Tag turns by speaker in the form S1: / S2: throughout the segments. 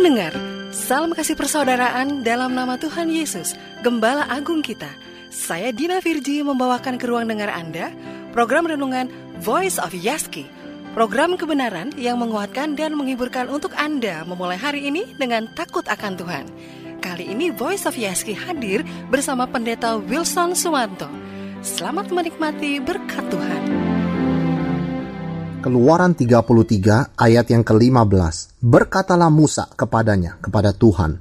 S1: Pendengar, salam kasih persaudaraan dalam nama Tuhan Yesus, Gembala Agung kita. Saya Dina Virji membawakan ke ruang dengar Anda program renungan Voice of Yaski. Program kebenaran yang menguatkan dan menghiburkan untuk Anda memulai hari ini dengan takut akan Tuhan. Kali ini Voice of Yaski hadir bersama Pendeta Wilson Suwanto. Selamat menikmati berkat Tuhan.
S2: Keluaran 33 ayat yang ke-15. Berkatalah Musa kepadanya, kepada Tuhan,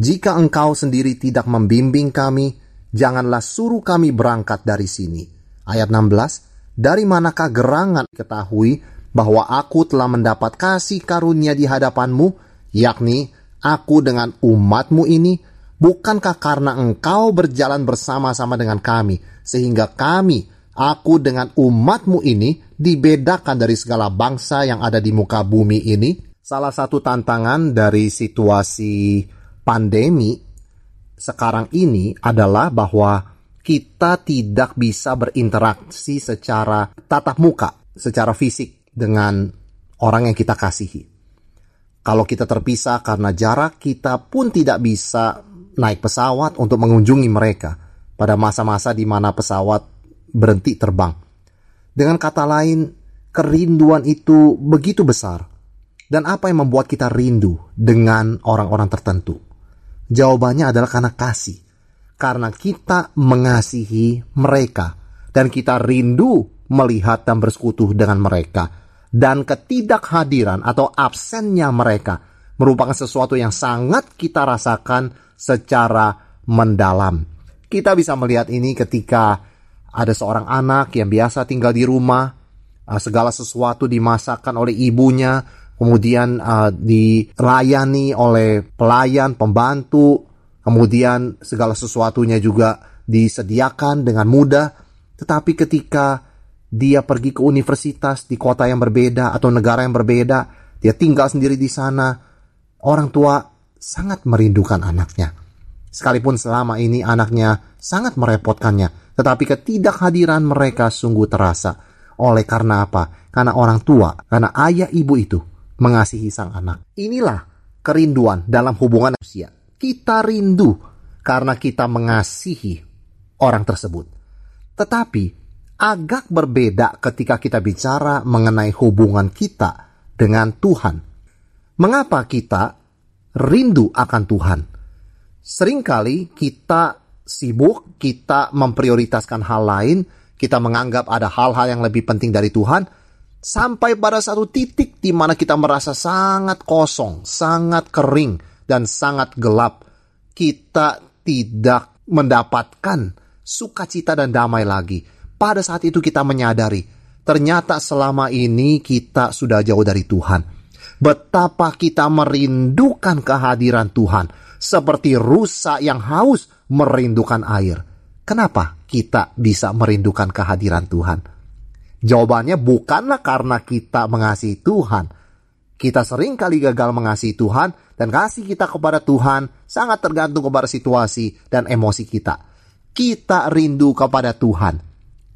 S2: Jika engkau sendiri tidak membimbing kami, janganlah suruh kami berangkat dari sini. Ayat 16. Dari manakah gerangan ketahui bahwa aku telah mendapat kasih karunia di hadapanmu, yakni aku dengan umatmu ini, bukankah karena engkau berjalan bersama-sama dengan kami, sehingga kami, aku dengan umatmu ini, dibedakan dari segala bangsa yang ada di muka bumi ini. Salah satu tantangan dari situasi pandemi sekarang ini adalah bahwa kita tidak bisa berinteraksi secara tatap muka, secara fisik dengan orang yang kita kasihi. Kalau kita terpisah karena jarak, kita pun tidak bisa naik pesawat untuk mengunjungi mereka pada masa-masa di mana pesawat berhenti terbang. Dengan kata lain, kerinduan itu begitu besar. Dan apa yang membuat kita rindu dengan orang-orang tertentu? Jawabannya adalah karena kasih. Karena kita mengasihi mereka. Dan kita rindu melihat dan bersekutu dengan mereka. Dan ketidakhadiran atau absennya mereka merupakan sesuatu yang sangat kita rasakan secara mendalam. Kita bisa melihat ini ketika ada seorang anak yang biasa tinggal di rumah, segala sesuatu dimasakkan oleh ibunya, kemudian uh, dilayani oleh pelayan, pembantu, kemudian segala sesuatunya juga disediakan dengan mudah. Tetapi ketika dia pergi ke universitas di kota yang berbeda atau negara yang berbeda, dia tinggal sendiri di sana, orang tua sangat merindukan anaknya. Sekalipun selama ini anaknya sangat merepotkannya, tetapi ketidakhadiran mereka sungguh terasa. Oleh karena apa? Karena orang tua, karena ayah ibu itu mengasihi sang anak. Inilah kerinduan dalam hubungan manusia. Kita rindu karena kita mengasihi orang tersebut. Tetapi agak berbeda ketika kita bicara mengenai hubungan kita dengan Tuhan. Mengapa kita rindu akan Tuhan? Seringkali kita sibuk, kita memprioritaskan hal lain, kita menganggap ada hal-hal yang lebih penting dari Tuhan, sampai pada satu titik di mana kita merasa sangat kosong, sangat kering, dan sangat gelap. Kita tidak mendapatkan sukacita dan damai lagi. Pada saat itu kita menyadari, ternyata selama ini kita sudah jauh dari Tuhan. Betapa kita merindukan kehadiran Tuhan, seperti rusa yang haus merindukan air. Kenapa kita bisa merindukan kehadiran Tuhan? Jawabannya bukanlah karena kita mengasihi Tuhan. Kita sering kali gagal mengasihi Tuhan dan kasih kita kepada Tuhan sangat tergantung kepada situasi dan emosi kita. Kita rindu kepada Tuhan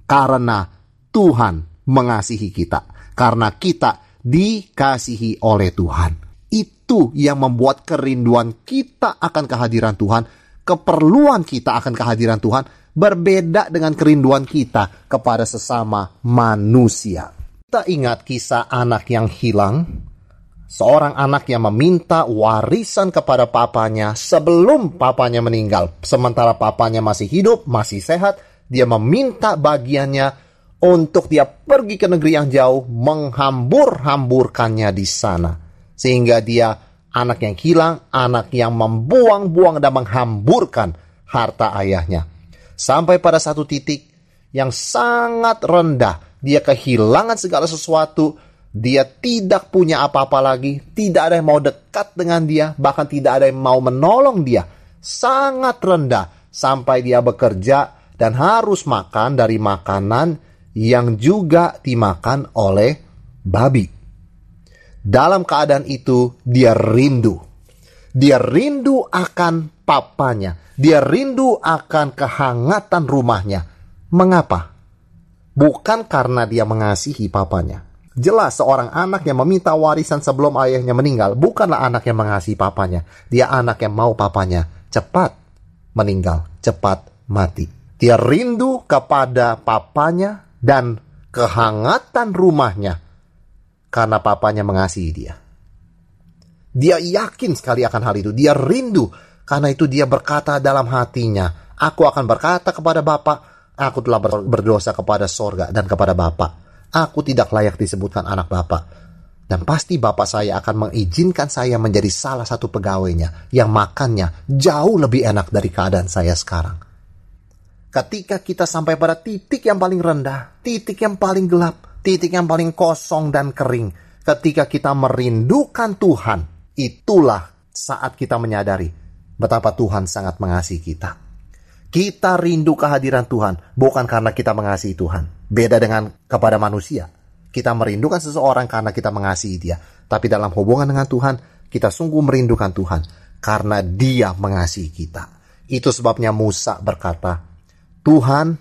S2: karena Tuhan mengasihi kita. Karena kita dikasihi oleh Tuhan. Itu yang membuat kerinduan kita akan kehadiran Tuhan keperluan kita akan kehadiran Tuhan berbeda dengan kerinduan kita kepada sesama manusia. Kita ingat kisah anak yang hilang, seorang anak yang meminta warisan kepada papanya sebelum papanya meninggal. Sementara papanya masih hidup, masih sehat, dia meminta bagiannya untuk dia pergi ke negeri yang jauh, menghambur-hamburkannya di sana. Sehingga dia anak yang hilang, anak yang membuang-buang dan menghamburkan harta ayahnya. Sampai pada satu titik yang sangat rendah, dia kehilangan segala sesuatu, dia tidak punya apa-apa lagi, tidak ada yang mau dekat dengan dia, bahkan tidak ada yang mau menolong dia. Sangat rendah sampai dia bekerja dan harus makan dari makanan yang juga dimakan oleh babi. Dalam keadaan itu, dia rindu. Dia rindu akan papanya. Dia rindu akan kehangatan rumahnya. Mengapa? Bukan karena dia mengasihi papanya. Jelas seorang anak yang meminta warisan sebelum ayahnya meninggal bukanlah anak yang mengasihi papanya. Dia anak yang mau papanya cepat meninggal, cepat mati. Dia rindu kepada papanya dan kehangatan rumahnya karena papanya mengasihi dia. Dia yakin sekali akan hal itu. Dia rindu karena itu dia berkata dalam hatinya, Aku akan berkata kepada Bapak, aku telah berdosa kepada sorga dan kepada Bapak aku tidak layak disebutkan anak Bapak. Dan pasti Bapak saya akan mengizinkan saya menjadi salah satu pegawainya yang makannya jauh lebih enak dari keadaan saya sekarang. Ketika kita sampai pada titik yang paling rendah, titik yang paling gelap, titik yang paling kosong dan kering, ketika kita merindukan Tuhan, itulah saat kita menyadari betapa Tuhan sangat mengasihi kita. Kita rindu kehadiran Tuhan bukan karena kita mengasihi Tuhan. Beda dengan kepada manusia. Kita merindukan seseorang karena kita mengasihi dia. Tapi dalam hubungan dengan Tuhan, kita sungguh merindukan Tuhan karena dia mengasihi kita. Itu sebabnya Musa berkata, Tuhan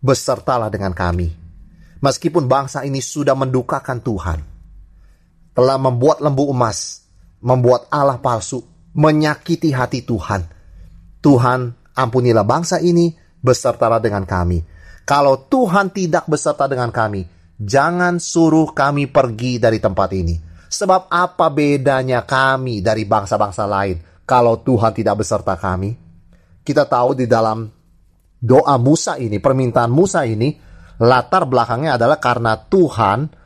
S2: besertalah dengan kami. Meskipun bangsa ini sudah mendukakan Tuhan, telah membuat lembu emas, membuat Allah palsu, menyakiti hati Tuhan. Tuhan ampunilah bangsa ini, besertalah dengan kami. Kalau Tuhan tidak beserta dengan kami, jangan suruh kami pergi dari tempat ini. Sebab apa bedanya kami dari bangsa-bangsa lain kalau Tuhan tidak beserta kami? Kita tahu di dalam doa Musa ini, permintaan Musa ini, latar belakangnya adalah karena Tuhan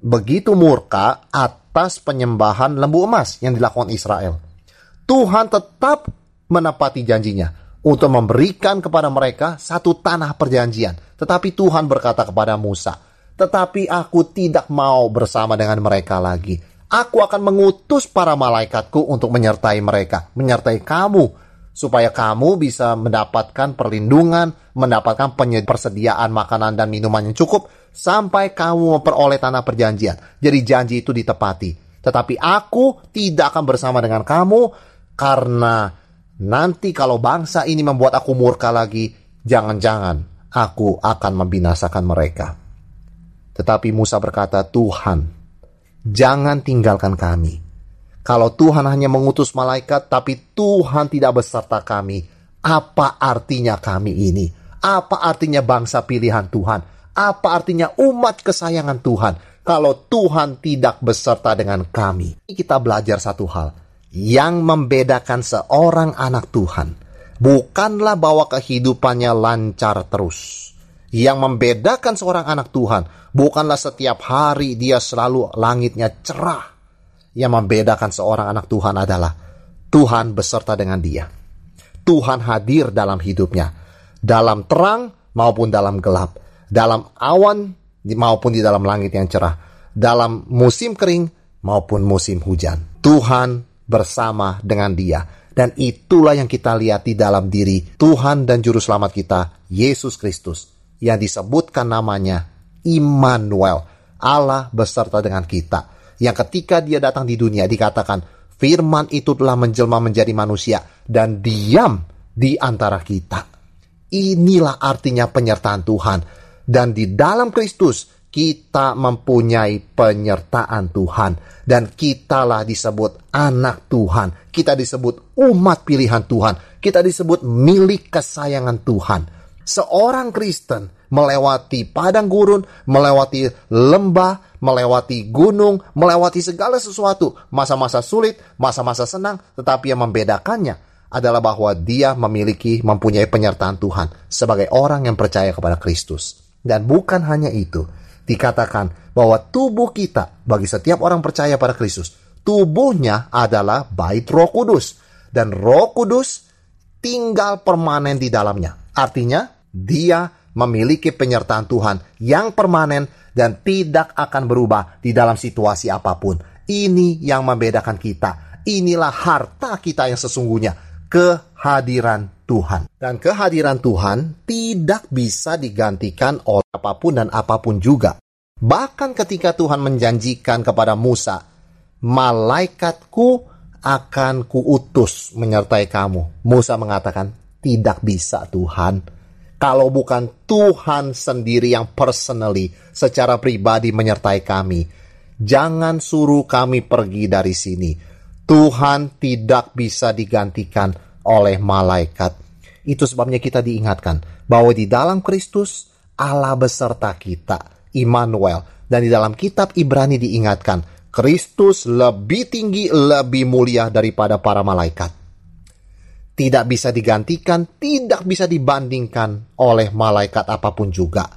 S2: begitu murka atas penyembahan lembu emas yang dilakukan Israel. Tuhan tetap menepati janjinya untuk memberikan kepada mereka satu tanah perjanjian. Tetapi Tuhan berkata kepada Musa, "Tetapi aku tidak mau bersama dengan mereka lagi. Aku akan mengutus para malaikatku untuk menyertai mereka, menyertai kamu, supaya kamu bisa mendapatkan perlindungan, mendapatkan persediaan makanan dan minuman yang cukup sampai kamu memperoleh tanah perjanjian." Jadi janji itu ditepati. Tetapi aku tidak akan bersama dengan kamu karena Nanti kalau bangsa ini membuat aku murka lagi, jangan-jangan aku akan membinasakan mereka. Tetapi Musa berkata, Tuhan, jangan tinggalkan kami. Kalau Tuhan hanya mengutus malaikat, tapi Tuhan tidak beserta kami, apa artinya kami ini? Apa artinya bangsa pilihan Tuhan? Apa artinya umat kesayangan Tuhan? Kalau Tuhan tidak beserta dengan kami, kita belajar satu hal yang membedakan seorang anak Tuhan bukanlah bahwa kehidupannya lancar terus. Yang membedakan seorang anak Tuhan bukanlah setiap hari dia selalu langitnya cerah. Yang membedakan seorang anak Tuhan adalah Tuhan beserta dengan dia. Tuhan hadir dalam hidupnya, dalam terang maupun dalam gelap, dalam awan maupun di dalam langit yang cerah, dalam musim kering maupun musim hujan. Tuhan bersama dengan dia. Dan itulah yang kita lihat di dalam diri Tuhan dan Juru Selamat kita, Yesus Kristus, yang disebutkan namanya Immanuel, Allah beserta dengan kita. Yang ketika dia datang di dunia dikatakan, firman itu telah menjelma menjadi manusia dan diam di antara kita. Inilah artinya penyertaan Tuhan. Dan di dalam Kristus kita mempunyai penyertaan Tuhan dan kitalah disebut anak Tuhan. Kita disebut umat pilihan Tuhan. Kita disebut milik kesayangan Tuhan. Seorang Kristen melewati padang gurun, melewati lembah, melewati gunung, melewati segala sesuatu, masa-masa sulit, masa-masa senang, tetapi yang membedakannya adalah bahwa dia memiliki mempunyai penyertaan Tuhan sebagai orang yang percaya kepada Kristus. Dan bukan hanya itu, dikatakan bahwa tubuh kita bagi setiap orang percaya pada Kristus, tubuhnya adalah bait Roh Kudus dan Roh Kudus tinggal permanen di dalamnya. Artinya, dia memiliki penyertaan Tuhan yang permanen dan tidak akan berubah di dalam situasi apa pun. Ini yang membedakan kita. Inilah harta kita yang sesungguhnya, kehadiran Tuhan. Dan kehadiran Tuhan tidak bisa digantikan oleh apa pun dan apa pun juga. Bahkan ketika Tuhan menjanjikan kepada Musa, malaikatku akan kuutus menyertai kamu. Musa mengatakan, tidak bisa Tuhan. Kalau bukan Tuhan sendiri yang personally secara pribadi menyertai kami. Jangan suruh kami pergi dari sini. Tuhan tidak bisa digantikan oleh malaikat. Itu sebabnya kita diingatkan bahwa di dalam Kristus Allah beserta kita, Immanuel. Dan di dalam kitab Ibrani diingatkan, Kristus lebih tinggi, lebih mulia daripada para malaikat tidak bisa digantikan, tidak bisa dibandingkan oleh malaikat apa pun juga.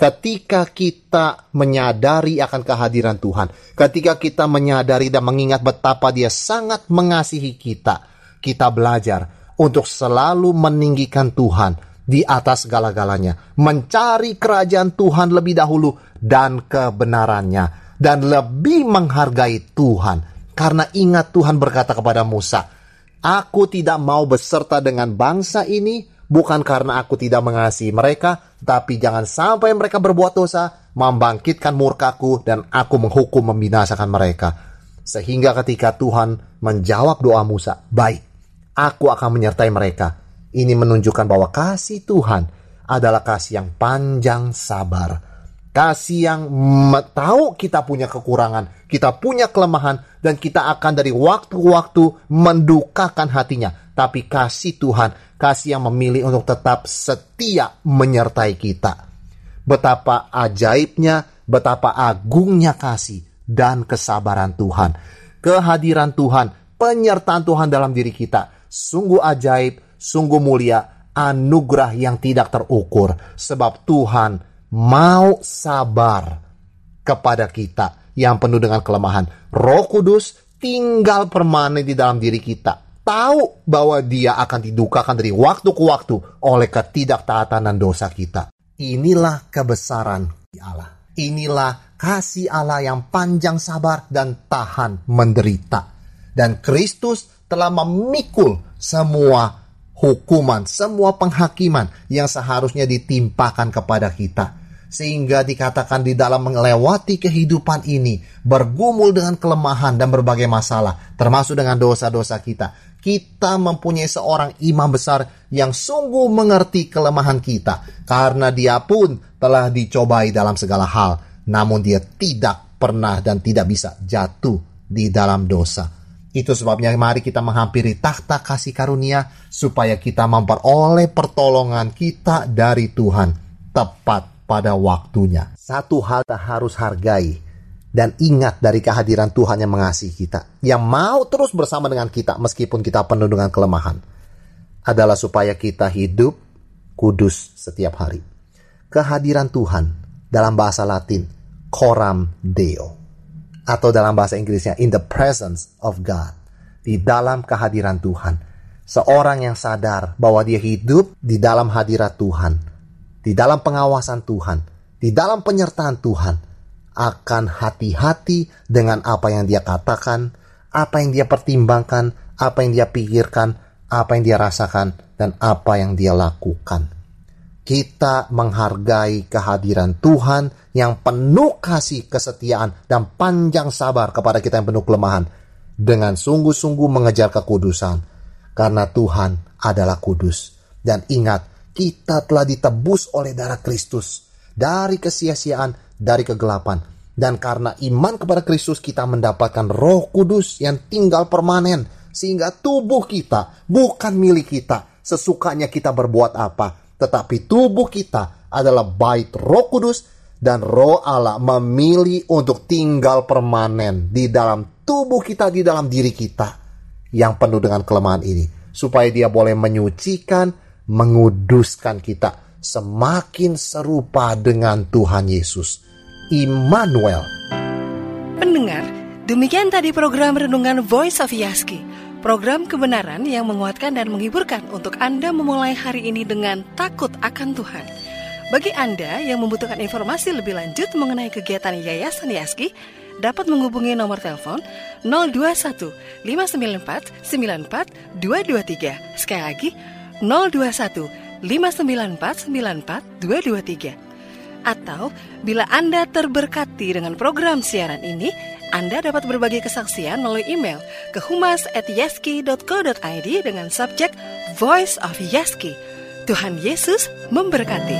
S2: Ketika kita menyadari akan kehadiran Tuhan, ketika kita menyadari dan mengingat betapa Dia sangat mengasihi kita, kita belajar untuk selalu meninggikan Tuhan di atas segala-galanya, mencari kerajaan Tuhan lebih dahulu dan kebenarannya, dan lebih menghargai Tuhan. Karena ingat Tuhan berkata kepada Musa, Aku tidak mau beserta dengan bangsa ini, bukan karena aku tidak mengasihi mereka, tapi jangan sampai mereka berbuat dosa, membangkitkan murkaku, dan aku menghukum membinasakan mereka. Sehingga ketika Tuhan menjawab doa Musa, baik, aku akan menyertai mereka. Ini menunjukkan bahwa kasih Tuhan adalah kasih yang panjang sabar kasih yang tahu kita punya kekurangan, kita punya kelemahan, dan kita akan dari waktu ke waktu mendukakan hatinya. Tapi kasih Tuhan, kasih yang memilih untuk tetap setia menyertai kita. Betapa ajaibnya, betapa agungnya kasih dan kesabaran Tuhan. Kehadiran Tuhan, penyertaan Tuhan dalam diri kita, sungguh ajaib, sungguh mulia, anugerah yang tidak terukur. Sebab Tuhan mau sabar kepada kita yang penuh dengan kelemahan. Roh Kudus tinggal permanen di dalam diri kita. Tahu bahwa dia akan didukakan dari waktu ke waktu oleh ketidaktaatan dan dosa kita. Inilah kebesaran Allah. Inilah kasih Allah yang panjang sabar dan tahan menderita. Dan Kristus telah memikul semua hukuman, semua penghakiman yang seharusnya ditimpakan kepada kita. Sehingga dikatakan di dalam melewati kehidupan ini, bergumul dengan kelemahan dan berbagai masalah, termasuk dengan dosa-dosa kita. Kita mempunyai seorang imam besar yang sungguh mengerti kelemahan kita, karena dia pun telah dicobai dalam segala hal, namun dia tidak pernah dan tidak bisa jatuh di dalam dosa. Itu sebabnya mari kita menghampiri takhta kasih karunia supaya kita memperoleh pertolongan kita dari Tuhan tepat pada waktunya. Satu hal kita harus hargai dan ingat dari kehadiran Tuhan yang mengasihi kita, yang mau terus bersama dengan kita meskipun kita penuh dengan kelemahan, adalah supaya kita hidup kudus setiap hari. Kehadiran Tuhan dalam bahasa Latin coram deo atau dalam bahasa Inggrisnya in the presence of God di dalam kehadiran Tuhan. Seorang yang sadar bahwa dia hidup di dalam hadirat Tuhan, di dalam pengawasan Tuhan, di dalam penyertaan Tuhan, akan hati-hati dengan apa yang dia katakan, apa yang dia pertimbangkan, apa yang dia pikirkan, apa yang dia rasakan, dan apa yang dia lakukan. Kita menghargai kehadiran Tuhan yang penuh kasih kesetiaan dan panjang sabar kepada kita yang penuh kelemahan dengan sungguh-sungguh mengejar kekudusan, karena Tuhan adalah kudus. Dan ingat, kita telah ditebus oleh darah Kristus dari kesia-siaan, dari kegelapan. Dan karena iman kepada Kristus kita mendapatkan roh kudus yang tinggal permanen. Sehingga tubuh kita bukan milik kita. Sesukanya kita berbuat apa. Tetapi tubuh kita adalah bait roh kudus dan roh Allah memilih untuk tinggal permanen di dalam tubuh kita di dalam diri kita yang penuh dengan kelemahan ini supaya dia boleh menyucikan, menguduskan kita semakin serupa dengan Tuhan Yesus. Immanuel.
S1: Pendengar, demikian tadi program renungan Voice of Yaski. Program kebenaran yang menguatkan dan menghiburkan untuk Anda memulai hari ini dengan takut akan Tuhan. Bagi Anda yang membutuhkan informasi lebih lanjut mengenai kegiatan Yayasan Yaski, dapat menghubungi nomor telepon 021 594 94 223. Sekali lagi 021 594 94 223. Atau bila Anda terberkati dengan program siaran ini, Anda dapat berbagi kesaksian melalui email ke humas@yaski.co.id dengan subjek Voice of Yaski Tuhan Yesus memberkati.